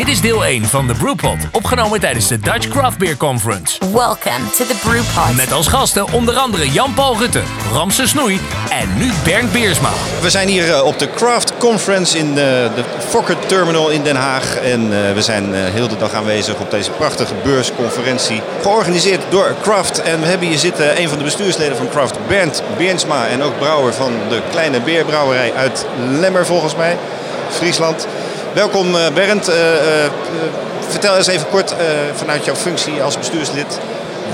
Dit is deel 1 van de Brewpot, opgenomen tijdens de Dutch Craft Beer Conference. Welcome to the Brewpot. Met als gasten onder andere Jan-Paul Rutte, Ramse Snoei en nu Bernd Beersma. We zijn hier eh, op de Craft Conference in de, de Fokker Terminal in Den Haag. En eh, we zijn eh, heel de dag aanwezig op deze prachtige beursconferentie. Georganiseerd door Craft. En we hebben hier zitten een van de bestuursleden van Craft, Bernd Beersma. En ook brouwer van de kleine beerbrouwerij uit Lemmer volgens mij, Friesland. Welkom eh, Bernd. Uh, uh, vertel eens even kort vanuit jouw functie als bestuurslid.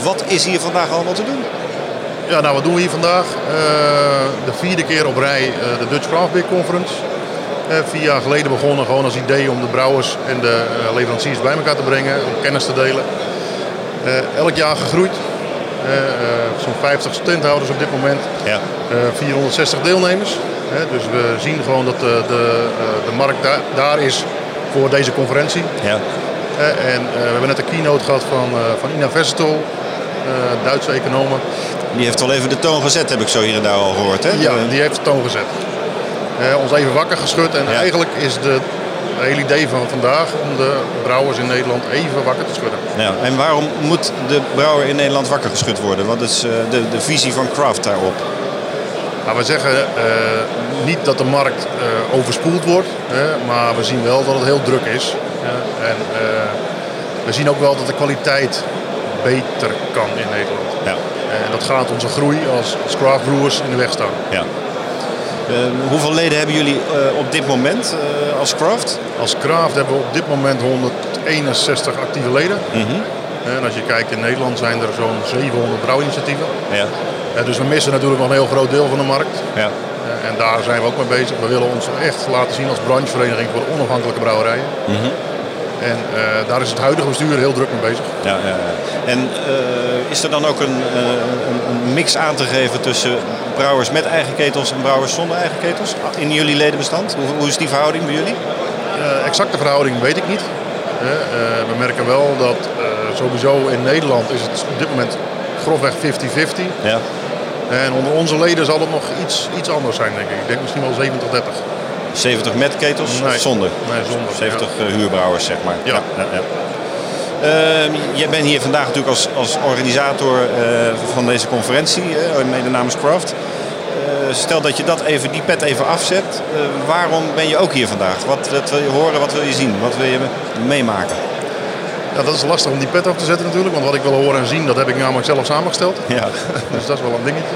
Wat is hier vandaag allemaal te doen? Ja, nou wat doen we hier vandaag? de vierde keer op rij de Dutch Craft Beer Conference. vier jaar geleden begonnen gewoon als idee om de brouwers en de leveranciers bij elkaar te brengen. Om kennis te delen. elk jaar gegroeid. Zo'n 50 standhouders op dit moment. Ja. 460 deelnemers dus we zien gewoon dat de, de, eh, de markt daar, daar is voor deze conferentie. Ja. en eh, we hebben net een keynote gehad van, eh, van Ina Vestel, Duitse economen. Die heeft wel even de toon gezet, heb ik zo hier en daar al gehoord. Hè? Ja, die heeft de toon gezet. ons even wakker geschud. En eigenlijk is de, hele idee van vandaag om de brouwers in Nederland even wakker te schudden. Ja, en waarom moet de brouwer in Nederland wakker geschud worden? Wat is de, de visie van Kraft daarop? Nou, we zeggen uh, niet dat de markt uh, overspoeld wordt, maar we zien wel dat het heel druk is. en uh, we zien ook wel dat de kwaliteit beter kan in Nederland. Ja. En dat gaat onze groei als, als craft brewers in de weg staan. Ja. hoeveel leden hebben jullie op dit moment als craft? Als craft hebben we op dit moment 161 actieve leden. Mm -hmm. En als je kijkt in Nederland zijn er zo'n 700 brouwinitiatieven. Ja dus we missen natuurlijk wel een heel groot deel van de markt. Ja. En daar zijn we ook mee bezig. We willen ons echt laten zien als branchevereniging voor onafhankelijke brouwerijen. Mm En uh, daar is het huidige bestuur heel druk mee bezig. Ja, ja, ja. En uh, is er dan ook een, uh, een, mix aan te geven tussen brouwers met eigen ketels en brouwers zonder eigen ketels in jullie ledenbestand? Hoe, hoe is die verhouding bij jullie? exacte verhouding weet ik niet. we merken wel dat sowieso in Nederland is het op dit moment grofweg 50-50. Ja. En onder onze leden zal het nog iets, iets anders zijn, denk ik. Ik denk misschien wel 70-30. 70 met ketels nee. zonder? Nee, zonder. 70 ja. Eh, huurbrouwers, zeg maar. Ja. ja, ja uh, jij bent hier vandaag natuurlijk als, als organisator uh, van deze conferentie, uh, mede namens Craft. stel dat je dat even, die pet even afzet. waarom ben je ook hier vandaag? Wat, wat wil je horen, wat wil je zien, wat wil je meemaken? Ja, dat is lastig om die pet af te zetten natuurlijk. Want wat ik wil horen en zien, dat heb ik namelijk zelf samengesteld. Ja. dus dat is wel een dingetje.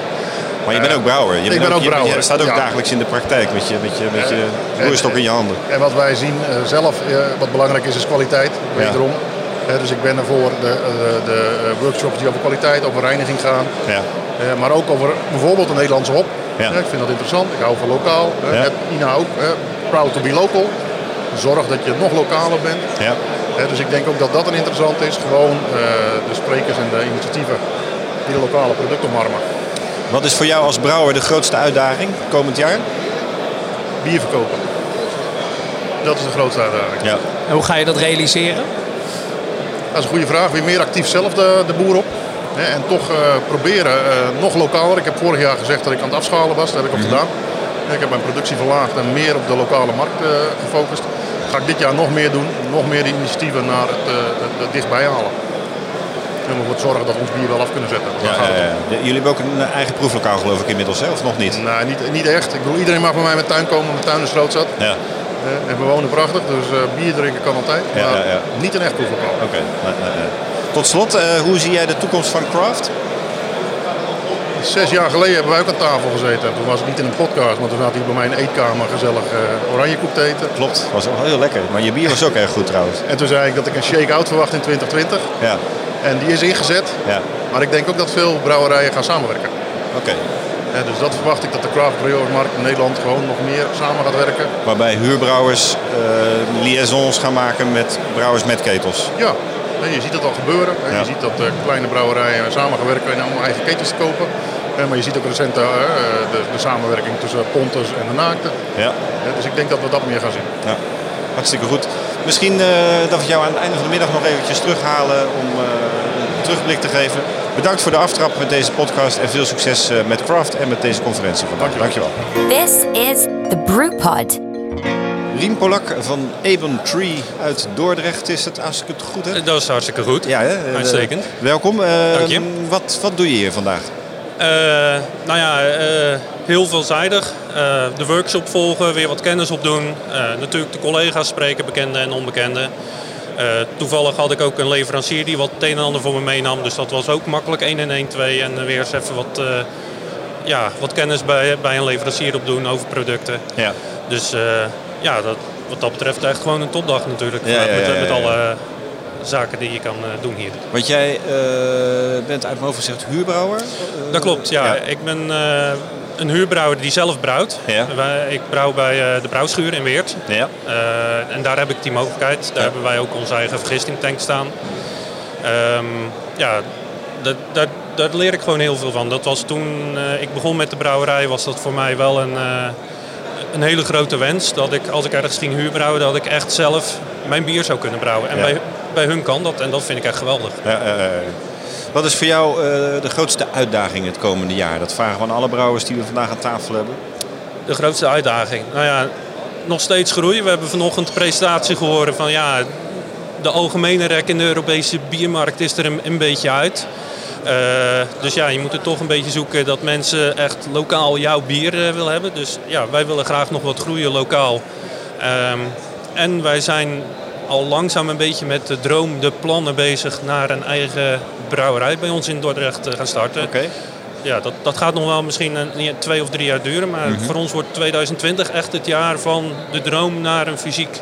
Maar je bent ook brouwer. Je ik ben ook, brouwer. Je, staat ook dagelijks in de praktijk met je, met je, met je roerstok in je handen. En wat wij zien uh, zelf, wat belangrijk is, is kwaliteit. Wederom. Ja. dus ik ben er voor de, uh, de workshops die over kwaliteit, over reiniging gaan. Ja. maar ook over bijvoorbeeld de Nederlandse hop. Ja. ik vind dat interessant. Ik hou van lokaal. Ina ook. proud to be local. Zorg dat je nog lokaler bent. Ja dus ik denk ook dat dat een interessant is. Gewoon eh, de sprekers en de initiatieven die de lokale producten omarmen. Wat is voor jou als brouwer de grootste uitdaging komend jaar? Bier verkopen. Dat is de grootste uitdaging. Ja. En hoe ga je dat realiseren? Dat is een goede vraag. Weer meer actief zelf de, de boer op. En toch uh, proberen uh, nog lokaler. Ik heb vorig jaar gezegd dat ik aan het afschalen was. Dat heb ik ook mm gedaan. Ik heb mijn productie verlaagd en meer op de lokale markt uh, gefocust ga ik dit jaar nog meer doen. Nog meer initiatieven naar het, het, dichtbij halen. En we ervoor zorgen dat we ons bier wel af kunnen zetten. Ja, ja, ja. Jullie hebben ook een eigen proeflokaal geloof ik inmiddels, hè? of nog niet? Nee, niet, niet echt. Ik bedoel, iedereen mag bij mij met tuin komen, mijn tuin is zat. Ja. Uh, en we wonen prachtig, dus bier drinken kan altijd. Maar niet een echt proeflokaal. Oké. Tot slot, hoe zie jij de toekomst van Craft? Zes jaar geleden hebben wij ook aan tafel gezeten. Toen was het niet in een podcast, maar toen zat hij bij mij in eetkamer gezellig uh, oranje koek te eten. Klopt, was wel heel lekker. Maar je bier was ook erg goed trouwens. En toen zei ik dat ik een shake-out verwacht in 2020. Ja. En die is ingezet. Ja. Maar ik denk ook dat veel brouwerijen gaan samenwerken. Oké. En dus dat verwacht ik dat de craft markt in Nederland gewoon nog meer samen gaat werken. Waarbij huurbrouwers uh, liaisons gaan maken met brouwers met ketels. Ja, je ziet het al gebeuren. Ja. Je ziet dat uh, kleine brouwerijen samen gaan werken om eigen ketels te kopen. maar je ziet ook recent uh, de, de, samenwerking tussen Pontus en de Naakte. Ja. dus ik denk dat we dat meer gaan zien. Ja. Hartstikke goed. Misschien uh, dat we jou aan het einde van de middag nog eventjes terughalen om een terugblik te geven. Bedankt voor de aftrap met deze podcast en veel succes met Craft en met deze conferentie vandaag. Dankjewel. This is the Brewpod. Rien Polak van Eben Tree uit Dordrecht is het, als ik het goed heb. Dat is hartstikke goed. Ja, hè? Eh, Uitstekend. welkom. Eh, Dank je. Wat, wat doe je hier vandaag? Eh, nou ja, eh, heel veelzijdig. Eh, de workshop volgen, weer wat kennis opdoen. Eh, natuurlijk de collega's spreken, bekende en onbekende. Eh, toevallig had ik ook een leverancier die wat het een en ander voor me meenam. Dus dat was ook makkelijk 1 en 1, 2. En weer eens even wat, eh, ja, wat kennis bij, bij een leverancier opdoen over producten. Ja. Dus eh, ja, dat, wat dat betreft echt gewoon een topdag natuurlijk. Ja, met, met alle zaken die je kan eh, doen hier. Want jij eh, bent uit mijn gezegd huurbrouwer? Eh, Dat klopt, ja. Ik ben een huurbrouwer die zelf brouwt. Ja. Ik brouw bij de brouwschuur in Weert. Ja. En daar heb ik die mogelijkheid. Daar Ja. hebben wij ook onze eigen vergistingtank staan. Ehm, ja, dat, dat, daar leer ik gewoon heel veel van. Dat was toen ik begon met de brouwerij, was dat voor mij wel een, een hele grote wens. Dat ik, als ik ergens ging huurbrouwen, dat ik echt zelf mijn bier zou kunnen brouwen. En Ja. bij, bij hun kan dat en dat vind ik echt geweldig. Ja, wat is voor jou eh, de grootste uitdaging het komende jaar? Dat vragen we aan alle brouwers die we vandaag aan tafel hebben. De grootste uitdaging. Nou ja, nog steeds groeien. We hebben vanochtend een presentatie gehoord van ja, de algemene rek in de Europese biermarkt is er een, een beetje uit. Eh, dus ja, je moet er toch een beetje zoeken dat mensen echt lokaal jouw bier eh, willen hebben. Dus ja, wij willen graag nog wat groeien lokaal. Ehm, en wij zijn al langzaam een beetje met de droom, de plannen bezig naar een eigen brouwerij bij ons in Dordrecht te gaan starten Oké. ja, dat, dat gaat nog wel misschien een, twee of drie jaar duren. Maar voor ons wordt 2020 echt het jaar van de droom naar een fysiek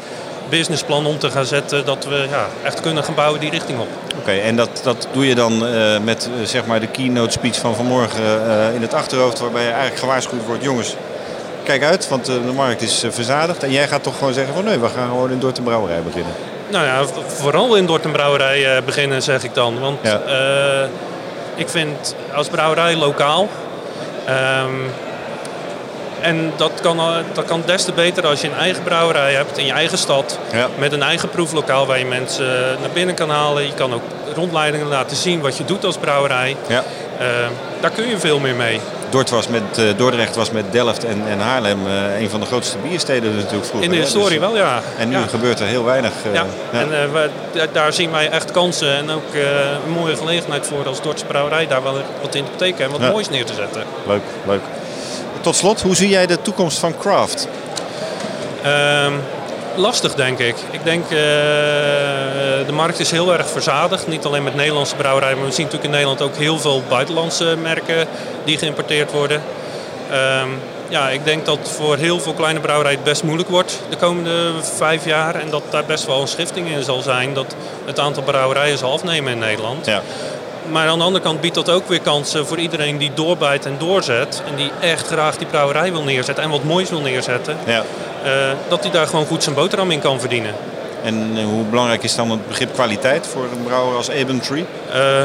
businessplan om te gaan zetten. Dat we ja, echt kunnen gaan bouwen die richting op. Oké, en dat, dat doe je dan eh, met eh, zeg maar de keynote speech van vanmorgen eh, in het achterhoofd, waarbij je eigenlijk gewaarschuwd wordt, jongens, kijk uit, want de markt is verzadigd. En jij gaat toch gewoon zeggen van nee, we gaan gewoon in Dordt een brouwerij beginnen. Nou ja, vooral in Dordt een brouwerij beginnen zeg ik dan. Want Ja. ik vind als brouwerij lokaal. ehm, en dat kan, al- dat kan des te beter als je een eigen brouwerij hebt in je eigen stad. Ja. Met een eigen proeflokaal waar je mensen naar binnen kan halen. Je kan ook rondleidingen laten zien wat je doet als brouwerij. Ja. Eh, daar kun je veel meer mee. Was met, eh, Dordrecht was met Delft en, en Haarlem eh, een van de grootste biersteden natuurlijk vroeger. In de historie Dus- wel, ja. En nu ja. gebeurt er heel weinig. eh, Ja, en eh, we- daar zien wij echt kansen en ook eh, een mooie gelegenheid voor als Dordtse brouwerij daar wel wat in te betekenen en wat moois neer te zetten. Leuk, leuk. Tot slot, hoe zie jij de toekomst van craft? Ehm, lastig denk ik. Ik denk eh de markt is heel erg verzadigd. Niet alleen met Nederlandse brouwerijen, maar we zien natuurlijk in Nederland ook heel veel buitenlandse merken die geïmporteerd worden. Ehm, ja, ik denk dat voor heel veel kleine brouwerijen het best moeilijk wordt de komende vijf jaar. En dat daar best wel een schifting in zal zijn. Dat het aantal brouwerijen zal afnemen in Nederland. Ja. Maar aan de andere kant biedt dat ook weer kansen voor iedereen die doorbijt en doorzet. En die echt graag die brouwerij wil neerzetten en wat moois wil neerzetten. Ja. eh, dat hij daar gewoon goed zijn boterham in kan verdienen. En eh, hoe belangrijk is dan het begrip kwaliteit voor een brouwer als Eben Tree? Eh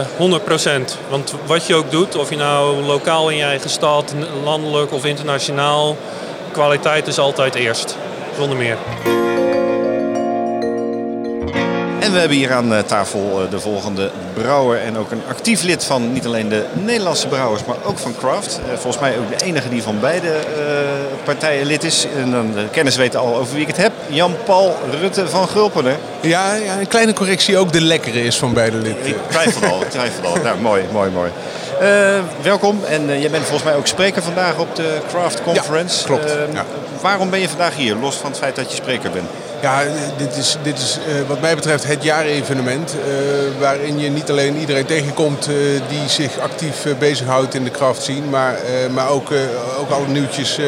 100% Want wat je ook doet, of je nou lokaal in je eigen stad, landelijk of internationaal, kwaliteit is altijd eerst. Zonder meer. We hebben hier aan eh, tafel eh, de volgende brouwer en ook een actief lid van niet alleen de Nederlandse brouwers, maar ook van Craft. Eh, volgens mij ook de enige die van beide partijen lid is. En dan de kennis weten al over wie ik het heb. Jan-Paul Rutte van Gulpenen. Ja, ja, een kleine correctie ook de lekkere is van beide lid. Ik twijfel al, ik twijfel al. Nou, mooi, mooi, mooi. Welkom en eh, jij bent volgens mij ook spreker vandaag op de Craft Conference. klopt, Eh, ja. Waarom ben je vandaag hier, los van het feit dat je spreker bent? Ja, dit is, dit is eh, wat mij betreft het jaarevenement. eh, waarin je niet alleen iedereen tegenkomt eh, die zich actief bezighoudt in de craft scene. Maar, maar ook, ook alle nieuwtjes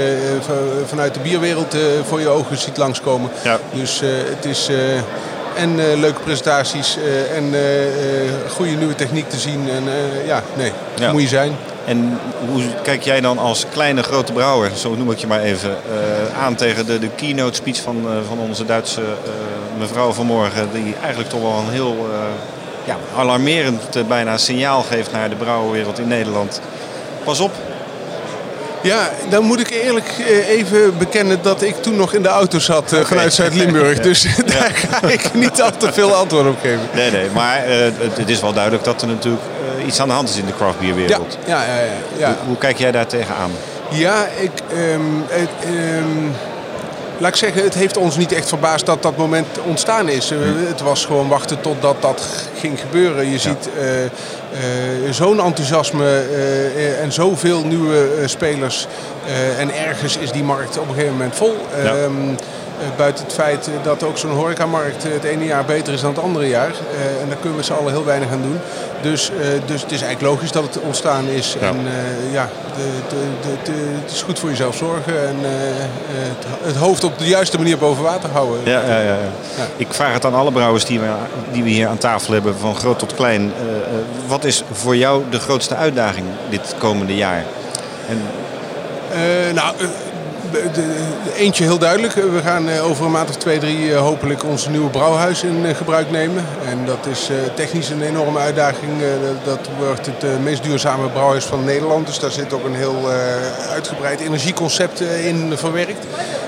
van- vanuit de bierwereld voor je ogen ziet langskomen. Ja. Dus het is... en leuke presentaties en goede nieuwe techniek te zien. En ja, nee, Ja. moet je zijn. En hoe kijk jij dan als kleine grote brouwer, zo noem ik je maar even, eh, aan tegen de, de keynote speech van, eh, van onze Duitse eh, mevrouw vanmorgen, die eigenlijk toch wel een heel ja, alarmerend bijna signaal geeft naar de brouwerwereld in Nederland. Pas op, Ja, dan moet ik eerlijk even bekennen dat ik toen nog in de auto zat vanuit Zuid-Limburg. Dus daar ga ik niet al te veel antwoord op geven. nee nee, maar het, het is wel duidelijk dat er natuurlijk iets aan de hand is in de craftbierwereld. ja, ja. ja, ja. Hoe, hoe kijk jij daar tegenaan? Ja, ik, ehm, het, ehm, laat ik zeggen, het heeft ons niet echt verbaasd dat dat moment ontstaan is. Eh, Het was gewoon wachten totdat dat ging gebeuren. Je ziet eh, eh, zo'n enthousiasme en zoveel nieuwe spelers. En ergens is die markt op een gegeven moment vol. Ja. Ehm, eh, buiten het feit eh, dat ook zo'n horecamarkt eh, het ene jaar beter is dan het andere jaar. Eh, en daar kunnen we z'n allen heel weinig aan doen. Dus, eh, dus het is eigenlijk logisch dat het ontstaan is. Ja. En eh, ja, het is goed voor jezelf zorgen. En eh, eh, het, het hoofd op de juiste manier boven water houden. Ja, ja, ja, ja. Ik vraag het aan alle brouwers die we, die we hier aan tafel hebben, van groot tot klein. Eh, eh, wat is voor jou de grootste uitdaging dit komende jaar? En, Eh, nou, eh, eentje heel duidelijk. We gaan eh, over een maand of twee, drie eh, hopelijk ons nieuwe brouwhuis in eh, gebruik nemen. En dat is eh, technisch een enorme uitdaging. Eh, dat- wordt het eh, meest duurzame brouwhuis van Nederland. Dus daar zit ook een heel eh, uitgebreid energieconcept eh, in verwerkt.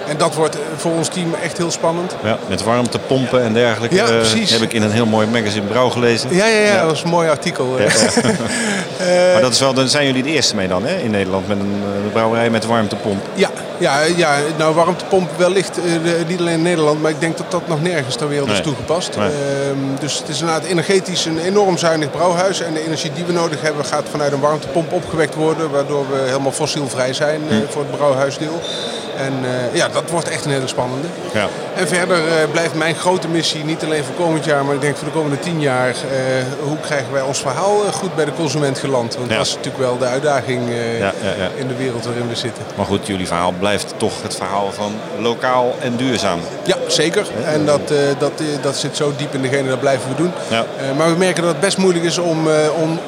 En dat wordt eh, voor ons team echt heel spannend. ja, met warmtepompen en dergelijke. Ja, eh, precies. heb ik in een heel mooi magazine Brouw gelezen. Ja, ja, ja, Ja. dat was een mooi artikel. Ja, maar dat is wel, dan zijn jullie de eerste mee dan hè, in Nederland met een eh, brouwerij met warmtepomp. Ja, ja, ja, nou warmtepomp wellicht, de- niet alleen in Nederland, maar ik denk dat dat nog nergens ter wereld is toegepast. Nee. Ehm, dus het is inderdaad energetisch een enorm zuinig brouwhuis. En de energie die we nodig hebben gaat vanuit een warmtepomp opgewekt worden, waardoor we helemaal fossielvrij zijn Hm. eh, voor het brouwhuisdeel. En eh, ja, dat wordt echt een hele spannende. Ja. En verder eh, blijft mijn grote missie, niet alleen voor komend jaar, maar ik denk voor de komende tien jaar, eh, hoe krijgen wij ons verhaal goed bij de consument geland? Want Ja. dat is natuurlijk wel de uitdaging Ja, in de wereld waarin we zitten. Maar goed, jullie verhaal blijft toch het verhaal van lokaal en duurzaam. Ja, zeker. En dat, dat, dat zit zo diep in degene, dat blijven we doen. Ja. Maar we merken dat het best moeilijk is om, om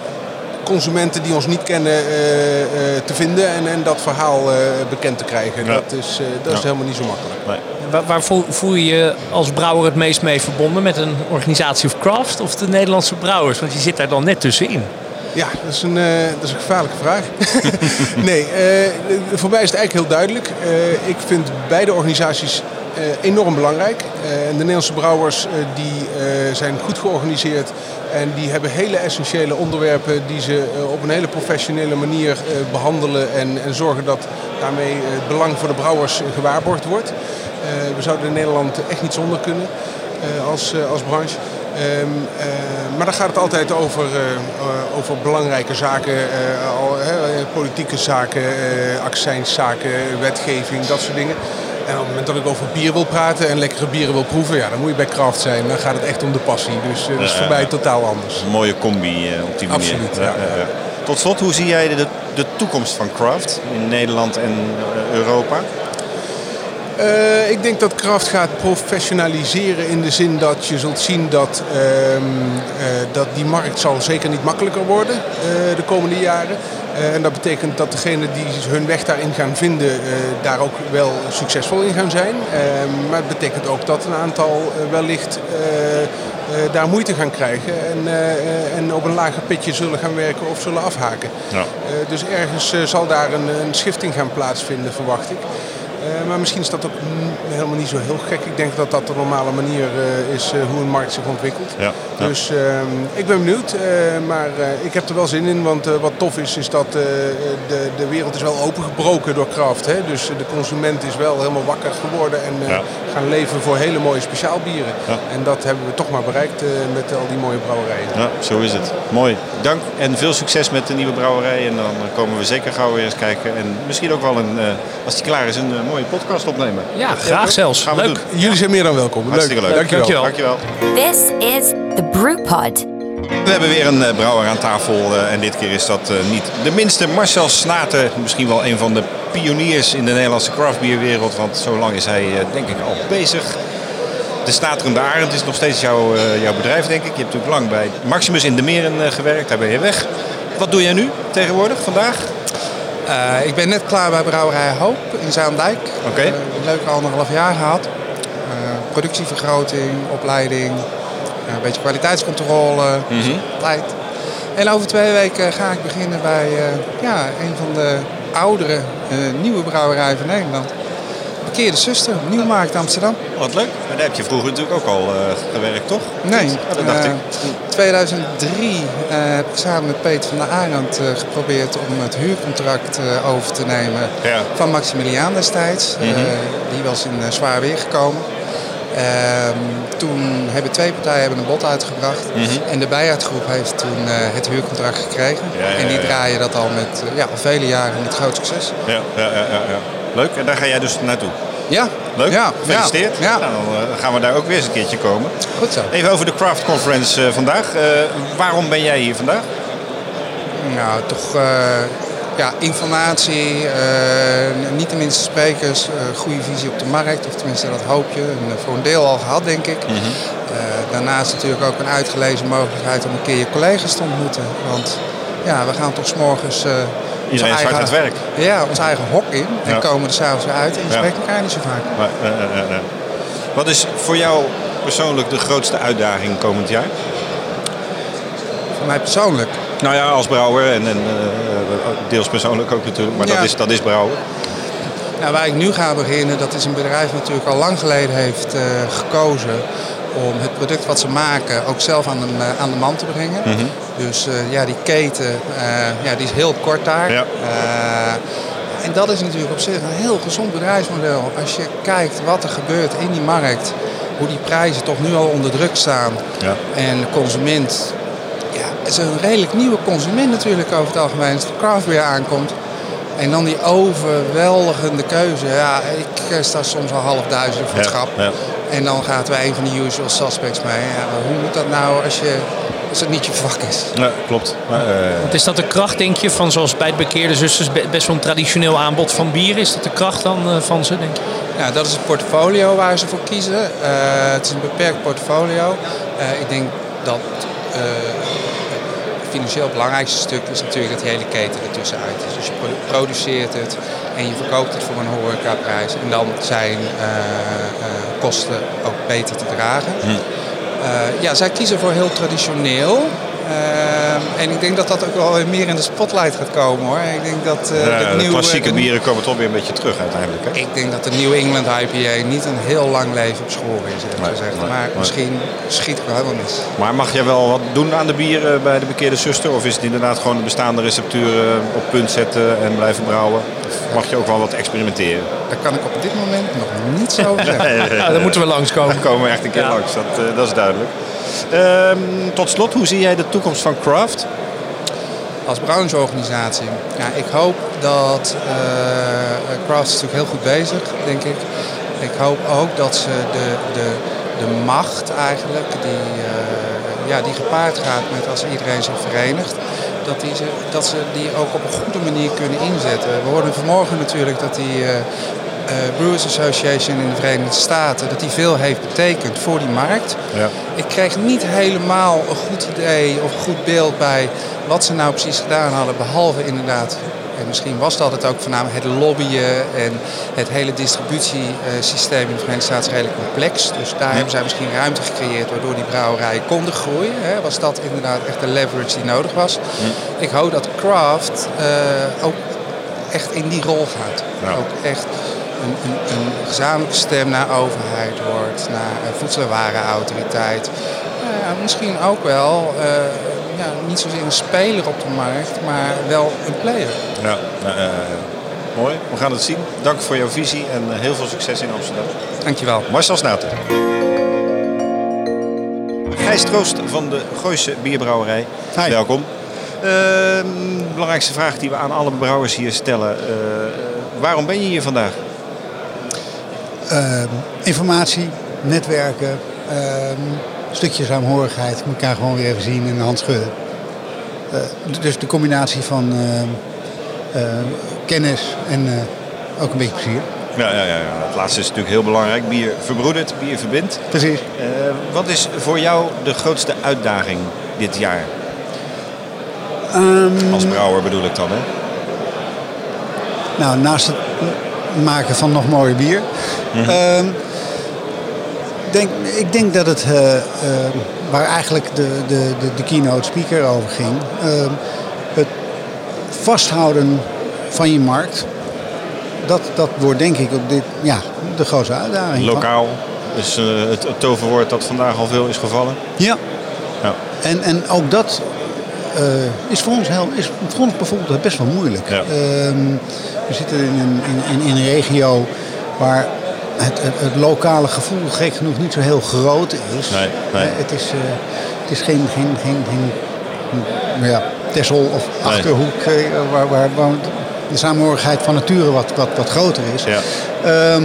consumenten die ons niet kennen eh, eh, te vinden en, en dat verhaal eh, bekend te krijgen. Ja. Dat is, eh, dat is Ja. helemaal niet zo makkelijk. Nee. Waar, waar voel, voel je je als brouwer het meest mee verbonden? Met een organisatie of craft of de Nederlandse brouwers? Want je zit daar dan net tussenin. Ja, dat is een, eh, dat is een gevaarlijke vraag. nee, eh, voor mij is het eigenlijk heel duidelijk. Eh, ik vind beide organisaties enorm belangrijk. Eh, en de Nederlandse brouwers eh, die, eh, zijn goed georganiseerd. En die hebben hele essentiële onderwerpen die ze eh, op een hele professionele manier eh, behandelen. En, en zorgen dat daarmee het belang voor de brouwers eh, gewaarborgd wordt. Eh, we zouden in Nederland echt niet zonder kunnen eh, als, eh, als branche. Ehm, eh, maar dan gaat het altijd over, eh, eh, over belangrijke zaken, eh, eh, politieke zaken, eh accijnszaken, wetgeving, dat soort dingen. En op het moment dat ik over bier wil praten en lekkere bieren wil proeven, ja, dan moet je bij Kraft zijn. Dan gaat het echt om de passie. Dus eh, dat is voor mij totaal anders. Een mooie combi eh, op die manier. Absoluut, Ja. Tot slot, hoe zie jij de, de toekomst van craft in Nederland en eh, Europa? Ik denk dat Kraft gaat professionaliseren in de zin dat je zult zien dat, ehm, eh, dat die markt zal zeker niet makkelijker worden de komende jaren. Eh, en dat betekent dat degenen die hun weg daarin gaan vinden, eh, daar ook wel succesvol in gaan zijn. Ehm, maar het betekent ook dat een aantal eh, wellicht eh, eh, daar moeite gaan krijgen en, eh, eh, en op een lager pitje zullen gaan werken of zullen afhaken. Ja. Eh, dus ergens eh, zal daar een, een schifting gaan plaatsvinden, verwacht ik. Eh, maar misschien is dat ook helemaal niet zo heel gek. Ik denk dat dat de normale manier eh, is eh, hoe een markt zich ontwikkelt. Ja, ja. Dus ehm, ik ben benieuwd. maar ik heb er wel zin in. Want wat tof is, is dat de, de wereld is wel opengebroken door Kraft. Hè? Dus de consument is wel helemaal wakker geworden. En Ja. Gaan leven voor hele mooie speciaalbieren. Ja. En dat hebben we toch maar bereikt eh, met al die mooie brouwerijen. Ja, zo is het. Mooi. Dank en veel succes met de nieuwe brouwerij. En dan komen we zeker gauw weer eens kijken. En misschien ook wel, een, eh, als die klaar is, een eh, mooie podcast opnemen. Ja, graag zelfs. Gaan we Leuk. doen. Jullie zijn meer dan welkom. Hartstikke leuk. Dankjewel. Dankjewel. Dankjewel. This is the Brewpod. We hebben weer een brouwer aan tafel eh, en dit keer is dat niet de minste. Marcel Snaten, misschien wel een van de pioniers in de Nederlandse craftbierwereld. Want zo lang is hij eh, denk ik al bezig. De Snaterende Arend is nog steeds jouw, eh, jouw bedrijf denk ik. Je hebt natuurlijk lang bij Maximus in de Meren eh, gewerkt, daar ben je weg. Wat doe jij nu tegenwoordig, vandaag? Ik ben net klaar bij Brouwerij Hoop in Zaandijk. Oké. Eh, een leuke anderhalf jaar gehad. Eh, productievergroting, opleiding, een beetje kwaliteitscontrole, Mhm. tijd. En over twee weken ga ik beginnen bij ja, een van de oudere nieuwe brouwerijen van Nederland. Bekeerde Zuster, Nieuwmarkt Amsterdam. wat leuk. Maar daar heb je vroeger natuurlijk ook al eh, gewerkt, toch? Nee, Ja, dat dacht eh, ik. 2003 eh, heb ik samen met Peter van der Arend eh, geprobeerd om het huurcontract eh, over te nemen Ja. van Maximiliaan destijds. Eh, Mhm. die was in eh, zwaar weer gekomen. Ehm, toen hebben twee partijen hebben een bod uitgebracht. Mhm. En de bijaardgroep heeft toen eh, het huurcontract gekregen. En die draaien dat al met eh, ja, al vele jaren met groot succes. Ja, ja, ja, ja. Leuk. En daar ga jij dus naartoe. Ja, Leuk. Ja, Gefeliciteerd. Ja. Nou, dan eh, gaan we daar ook weer eens een keertje komen. goed zo. Even over de Craft Conference vandaag. Waarom ben jij hier vandaag? Nou, toch ja, informatie, eh, niet de minste sprekers, eh, goede visie op de markt, of tenminste dat hoop je. En, eh, voor een deel al gehad, denk ik. Mhm. Daarnaast natuurlijk ook een uitgelezen mogelijkheid om een keer je collega's te ontmoeten. Want ja, we gaan toch s'morgens uh, Iedereen is hard aan het werk. Ja, ons eigen hok in. En Ja. komen er s'avonds weer uit en Ja. spreekt elkaar niet zo vaak. Maar. Wat is voor jou persoonlijk de grootste uitdaging komend jaar? Voor mij persoonlijk. Nou ja, als brouwer en, en eh, deels persoonlijk ook natuurlijk, maar Ja. dat, is, dat is brouwen. Nou, waar ik nu ga beginnen, dat is een bedrijf dat natuurlijk al lang geleden heeft eh, gekozen om het product wat ze maken ook zelf aan de, eh, aan de man te brengen. Mhm. Dus ja, die keten, ja, die is heel kort daar. Ja. En dat is natuurlijk op zich een heel gezond bedrijfsmodel. Als je kijkt wat er gebeurt in die markt, hoe die prijzen toch nu al onder druk staan. Ja. En de consument, is een redelijk nieuwe consument natuurlijk over het algemeen. Als de craft beer aankomt. En dan die overweldigende keuze. Ja, ik eh, sta soms al half duizend voor het Ja, schap. ja. En dan gaat wij een van de usual suspects mee. Ja, hoe moet dat nou als, je, als het niet je vak is? Ja, klopt. Maar, eh, Want is dat de kracht, denk je, van zoals bij het bekeerde zusters be- best wel een traditioneel aanbod van bier? Is dat de kracht dan eh, van ze, denk je? Ja, dat is het portfolio waar ze voor kiezen. Eh, het is een beperkt portfolio. Eh, ik denk dat eh, het financieel belangrijkste stuk is natuurlijk dat hele keten ertussenuit is. Dus je pro- produceert het en je verkoopt het voor een horecaprijs. En dan zijn eh, eh, kosten ook beter te dragen. Hm. Eh, ja, zij kiezen voor heel traditioneel. Eh, en ik denk dat dat ook wel weer meer in de spotlight gaat komen hoor. Ik denk dat eh, ja, de nieuwe- klassieke de- bieren komen toch weer een beetje terug uiteindelijk. Hè? ik denk dat de New England IPA niet een heel lang leven op school is, Nee, gezegd. nee, maar nee. misschien schiet ik wel helemaal mis. Maar mag jij wel wat doen aan de bieren bij de bekeerde zuster? Of is het inderdaad gewoon de bestaande recepturen op punt zetten en blijven brouwen? Of mag je ook wel wat experimenteren? Daar kan ik op dit moment nog niets over zeggen. Ja, dan moeten we langskomen. Daar komen we echt een keer Ja. langs, dat, eh, dat is duidelijk. Ehm, tot slot, hoe zie jij de toekomst van craft? Als brancheorganisatie, ja, ik hoop dat eh Craft is natuurlijk heel goed bezig, denk ik. Ik hoop ook dat ze de, de, de macht eigenlijk, die, eh, ja, die gepaard gaat met als iedereen zich verenigt, dat, die ze, dat ze die ook op een goede manier kunnen inzetten. We hoorden vanmorgen natuurlijk dat die eh, eh, Brewers Association in de Verenigde Staten, dat die veel heeft betekend voor die markt. Ja. Ik kreeg niet helemaal een goed idee of een goed beeld bij wat ze nou precies gedaan hadden. Behalve inderdaad, en misschien was dat het ook voornamelijk het lobbyen en het hele distributiesysteem in de Verenigde Staten is redelijk complex. Dus daar hebben zij misschien ruimte gecreëerd waardoor die brouwerijen konden groeien. Hè. Was dat inderdaad echt de leverage die nodig was. Ik hoop dat Craft eh, ook echt in die rol gaat. Ja. Ook echt een, een, een gezamenlijke stem naar overheid wordt, naar uh, voedsel- en warenautoriteit. Nou ja, misschien ook wel, uh, ja, niet zozeer een speler op de markt, maar wel een player. Ja, uh, mooi. We gaan het zien. Dank voor jouw visie en heel veel succes in Amsterdam. Dankjewel. Marcel Snater. Gijs Troost van de Gooise Bierbrouwerij. Hi. Welkom. Uh, belangrijkste vraag die we aan alle brouwers hier stellen. Waarom ben je hier vandaag? Uh, informatie, netwerken, een stukje saamhorigheid. Elkaar gewoon weer even zien en een hand schudden. Uh, dus de combinatie van uh, kennis en ook een beetje plezier. Ja, ja, ja, het laatste is natuurlijk heel belangrijk. Bier verbroedert, bier verbindt. Precies. wat is voor jou de grootste uitdaging dit jaar? Um, Als brouwer bedoel ik dan, hè? Nou, naast het maken van nog mooie bier. Mm-hmm. Uh, denk, ik denk dat het, uh, uh, waar eigenlijk de, de, de, de, keynote speaker over ging, uh, het vasthouden van je markt, dat, dat wordt denk ik op dit, ja, de grootste uitdaging. Lokaal is eh, het, het toverwoord dat vandaag al veel is gevallen. Ja. Ja. En, en ook dat eh, is, voor ons heel, is voor ons bijvoorbeeld best wel moeilijk. Ja. Ehm, we zitten in een, in, in een regio waar het, het, het lokale gevoel gek genoeg niet zo heel groot is. Nee, nee. Eh, het, is eh, het is geen, geen, geen, geen nou ja, Texel of. Achterhoek eh, waar, waar, waar de samenhorigheid van nature wat, wat, wat groter is. Ja. Ehm,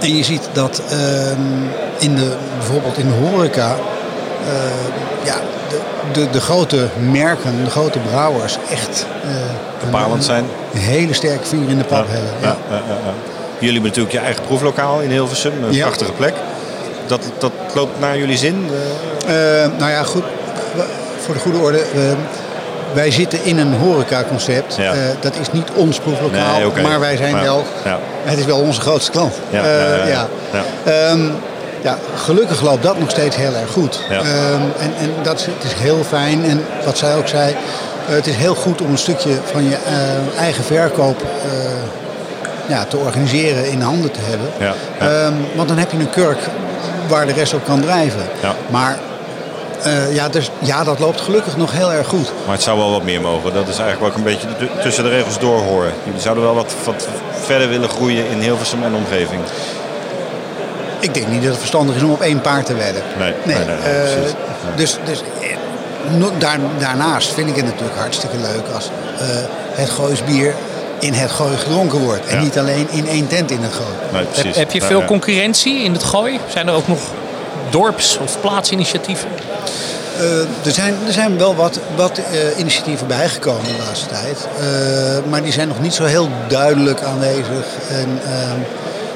en je ziet dat ehm, in de, bijvoorbeeld in de horeca eh, ja, de, de, grote merken, de grote brouwers echt eh, Bepalend een- zijn. Een hele sterke vinger in de pap hebben. Ja. Ja, ja, ja. Jullie hebben natuurlijk je eigen proeflokaal in Hilversum. Een prachtige plek. Dat, dat loopt naar jullie zin? Eh, nou ja, goed. Voor de goede orde. wij zitten in een horecaconcept. Ja. Eh, dat is niet ons proeflokaal, Nee, maar wij zijn Ja. wel... Ja. Het is wel onze grootste klant. Ja, Eh, ja, ja, ja. gelukkig loopt dat nog steeds heel erg goed. Ja. Ehm, en en dat is, het is heel fijn. En wat zij ook zei, eh, het is heel goed om een stukje van je eh, eigen verkoop eh, ja, te organiseren in handen te hebben. Ja, ja. Ehm, want dan heb je een kurk waar de rest op kan drijven. Ja. Maar ja, dus, ja, dat loopt gelukkig nog heel erg goed. Maar het zou wel wat meer mogen. Dat is eigenlijk ik een beetje tussen de regels door horen. Jullie zouden wel wat, wat verder willen groeien in Hilversum en omgeving. Ik denk niet dat het verstandig is om op één paard te wedden. Nee, nee, nee, nee, eh, precies. Dus, dus eh, no- daar, daarnaast vind ik het natuurlijk hartstikke leuk als eh, het Goois bier in het Gooi gedronken wordt. En Ja. niet alleen in één tent in het Gooi. Nee, Heb, precies. heb je Ja, veel concurrentie in het gooi? Zijn er ook nog dorps- of plaatsinitiatieven? Eh, er, zijn, er zijn wel wat, wat eh, initiatieven bijgekomen de laatste tijd. Eh, maar die zijn nog niet zo heel duidelijk aanwezig. En ehm,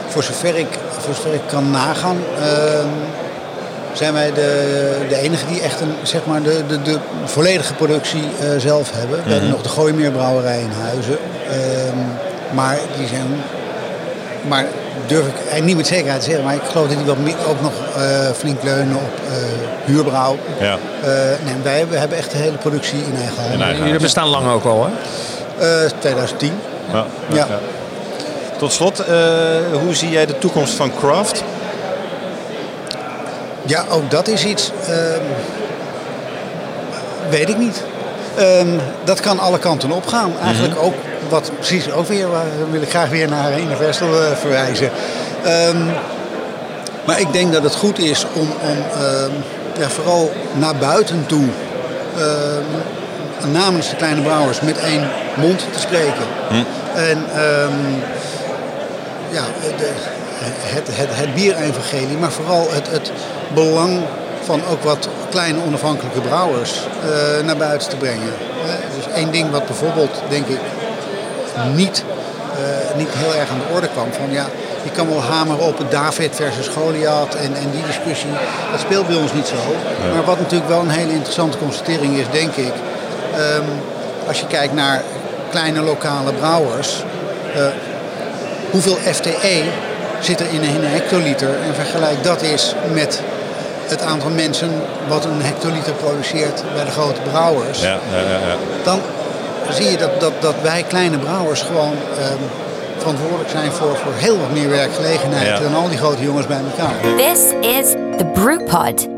voor, zover ik, zover ik kan nagaan, ehm, zijn wij de, de enige die echt een, zeg maar de, de, de volledige productie eh, zelf hebben. We hebben nog de Gooimeerbrouwerij in Huizen. Ehm, maar die zijn maar durf ik eigenlijk niet met zekerheid te zeggen. Maar ik geloof dat die wel meer- ook nog eh, flink leunen op eh huurbrouw. Ja. Eh, nee, wij hebben, we hebben echt de hele productie in eigen handen. Jullie bestaan lang ook al, hè? Eh, 2010. Ja, ja, Ja. Tot slot, eh, hoe zie jij de toekomst van craft? Ja, ook dat is iets. ehm, weet ik niet. Ehm, dat kan alle kanten opgaan. Eigenlijk ook wat precies ook weer. waar- wil ik graag weer naar Universal eh, verwijzen. Ehm, maar ik denk dat het goed is om, om ja, vooral naar buiten toe. namens de kleine brouwers met één mond te spreken. En ehm, ja, de, het, het, het bierevangelie, maar vooral het, het belang van ook wat kleine onafhankelijke brouwers eh, naar buiten te brengen. Eh, dus één ding wat bijvoorbeeld, denk ik, niet, eh, niet heel erg aan de orde kwam. Van, ja, je kan wel hameren op het David versus Goliath en, en die discussie. Dat speelt bij ons niet zo. Maar wat natuurlijk wel een hele interessante constatering is, denk ik. ehm, als je kijkt naar kleine lokale brouwers. Hoeveel FTE zit er in een hectoliter en vergelijk dat eens met het aantal mensen wat een hectoliter produceert bij de grote brouwers. Ja, ja, ja, ja. Dan zie je dat, dat, dat wij kleine brouwers gewoon ehm, verantwoordelijk zijn voor, voor heel wat meer werkgelegenheid Ja. dan al die grote jongens bij elkaar. This is the Brewpod.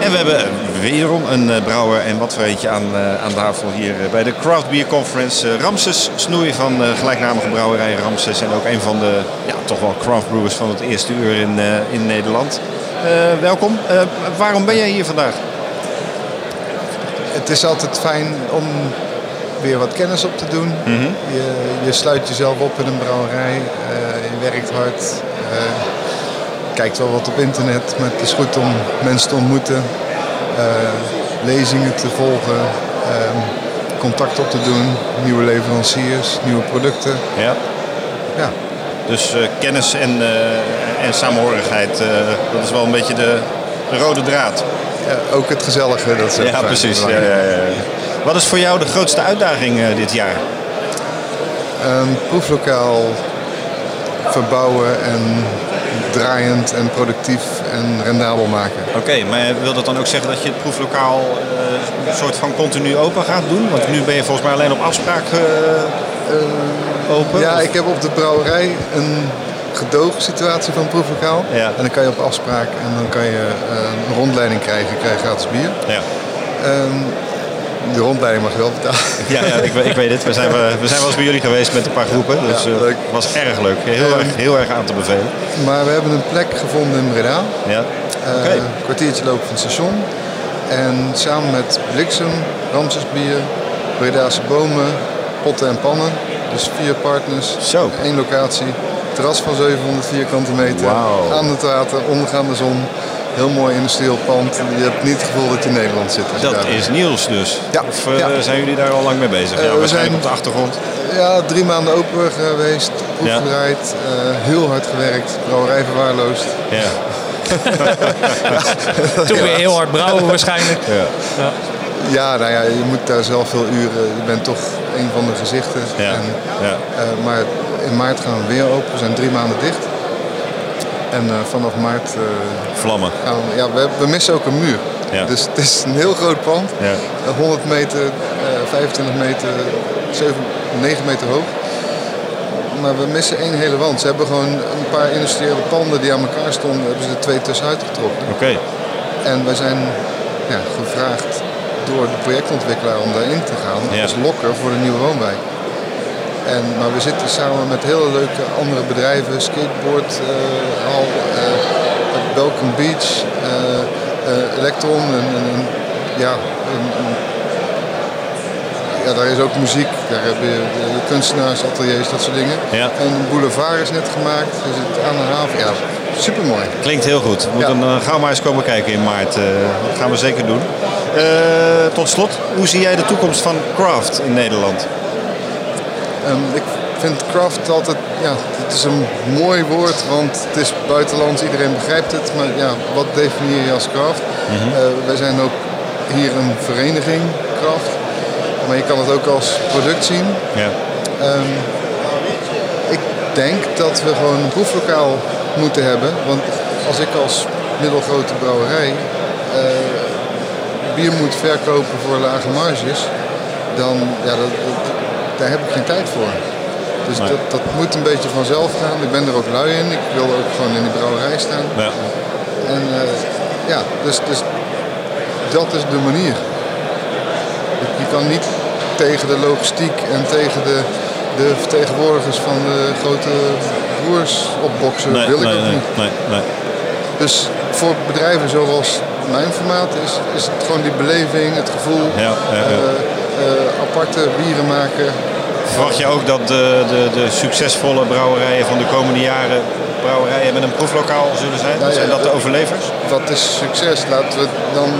En we hebben wederom een eh, brouwer en wat voor eentje aan, eh, aan tafel hier eh, bij de Craft Beer Conference. Ramses Snoei van gelijknamige brouwerij Ramses en ook een van de ja, toch wel craft brewers van het eerste uur in, in Nederland. Welkom. Waarom ben jij hier vandaag? Het is altijd fijn om weer wat kennis op te doen. je, je sluit jezelf op in een brouwerij. eh, je werkt hard. Kijkt wel wat op internet. Maar het is goed om mensen te ontmoeten. eh, lezingen te volgen. ehm, contact op te doen. Nieuwe leveranciers, nieuwe producten. Ja. Ja, Dus eh, kennis en, eh, en samenhorigheid, dat is wel een beetje de, de rode draad. ja, ook het gezellige. Dat is Ja, precies. Ja, ja, ja. Wat is voor jou de grootste uitdaging dit jaar? Een proeflokaal verbouwen en draaiend en productief en rendabel maken. Oké, maar wil dat dan ook zeggen dat je het proeflokaal eh, een soort van continu open gaat doen? Want nu ben je volgens mij alleen op afspraak eh, open. Ja, Of- ik heb op de brouwerij een gedoogsituatie van het proeflokaal. Ja. En dan kan je op afspraak en dan kan je eh, een rondleiding krijgen. krijg je gratis bier. Ja. Ehm, de rondleiding mag je wel betalen. Ja, ja ik, ik weet het. We zijn, we, we zijn wel eens bij jullie geweest met een paar groepen. Dus Ja, eh, was erg leuk. Heel, Ehm, erg, heel erg aan te bevelen. Maar we hebben een plek gevonden in Breda. Ja. Eh, Oké. Een kwartiertje lopen van het station. En samen met Bliksem, Ramsesbier, Bredaanse Bomen, Potten en Pannen. Dus vier partners, Zo. één locatie. Terras van 700 vierkante meter. Wauw. Aan het water, ondergaande zon. Heel mooi industrieel pand. Je hebt niet het gevoel dat je in Nederland zit. Dat daar is nieuws dus. Ja. Of eh, Ja. zijn jullie daar al lang mee bezig? Eh, ja, we zijn- op de achtergrond. Ja, drie maanden open geweest, proef Ja. gedraaid, eh, heel hard gewerkt, brouwerij verwaarloosd. Ja. Toen weer heel hard brouwen waarschijnlijk. Ja. Ja, nou ja, je moet daar zelf veel uren. Je bent toch een van de gezichten. Ja, En, ja. eh, maar in maart gaan we weer open. We zijn drie maanden dicht. En eh, vanaf maart eh, Vlammen. gaan we... Ja, we, we missen ook een muur. Ja. Dus het is een heel groot pand. Ja. Eh, 100 meter, eh, 25 meter, 7, 9 meter hoog. Maar we missen één hele wand. Ze hebben gewoon een paar industriële panden die aan elkaar stonden, hebben ze er twee tussenuit getrokken. Oké. En wij zijn ja, gevraagd door de projectontwikkelaar om daarin te gaan als lokker voor de nieuwe woonwijk. En, maar we zitten samen met hele leuke andere bedrijven, skateboard, eh, hal, Welcome Beach, eh, eh, Electron en, en, ja, ja, daar is ook muziek, daar heb je de, de kunstenaarsateliers, dat soort dingen. Ja. En een boulevard is net gemaakt, je zit aan de haven, ja, supermooi. Klinkt heel goed. We moeten Ja. gauw maar eens komen kijken in maart. dat gaan we zeker doen. Tot slot, hoe zie jij de toekomst van craft in Nederland? Ehm, ik vind craft altijd, ja, het is een mooi woord, want het is buitenlands, iedereen begrijpt het. Maar ja, wat definieer je als craft? Mhm. Eh, wij zijn ook hier een vereniging, craft. Maar je kan het ook als product zien. Ja. Ehm, ik denk dat we gewoon een proeflokaal moeten hebben. Want als ik als middelgrote brouwerij eh, bier moet verkopen voor lage marges, dan ja, dat, dat- daar heb ik geen tijd voor. Dus Nee. dat, dat moet een beetje vanzelf gaan. Ik ben er ook lui in. Ik wil ook gewoon in die brouwerij staan. Ja. En eh, ja, dus, dus dat is de manier. Je- kan niet tegen de logistiek en tegen de, de vertegenwoordigers van de grote broers opboksen. Nee, wil ik nee, ook nee, niet. nee, nee. Dus voor bedrijven zoals mijn formaat is, is het gewoon die beleving, het gevoel, Ja, ja, ja. eh, eh, aparte bieren maken. Verwacht je ook dat de, de, de succesvolle brouwerijen van de komende jaren brouwerijen met een proeflokaal zullen zijn? Nou ja, zijn dat de eh, overlevers? Wat is succes? Laten we het dan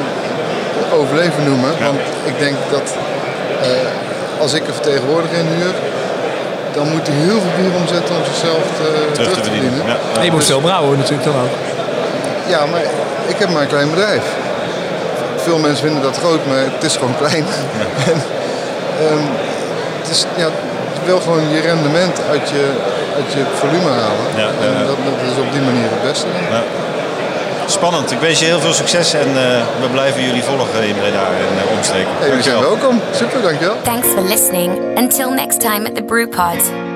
overleven noemen. Want ik denk dat eh, als ik een vertegenwoordiger inhuur, dan moet hij heel veel bier omzetten om zichzelf te, terug, te verdienen. Ja, En je moet veel brouwen natuurlijk dan ook. Ja, maar ik heb maar een klein bedrijf. Veel mensen vinden dat groot, maar het is gewoon klein. en, ehm, is, ja, je wil gewoon je rendement uit je, uit je volume halen. Ja, en dat, dat is op die manier het beste. Ja. Spannend. Ik wens je heel veel succes en eh, we blijven jullie volgen in Breda en eh, omstreken. Hey, we zijn welkom. Super, dankjewel. Thanks for listening. Until next time at the Brewpod.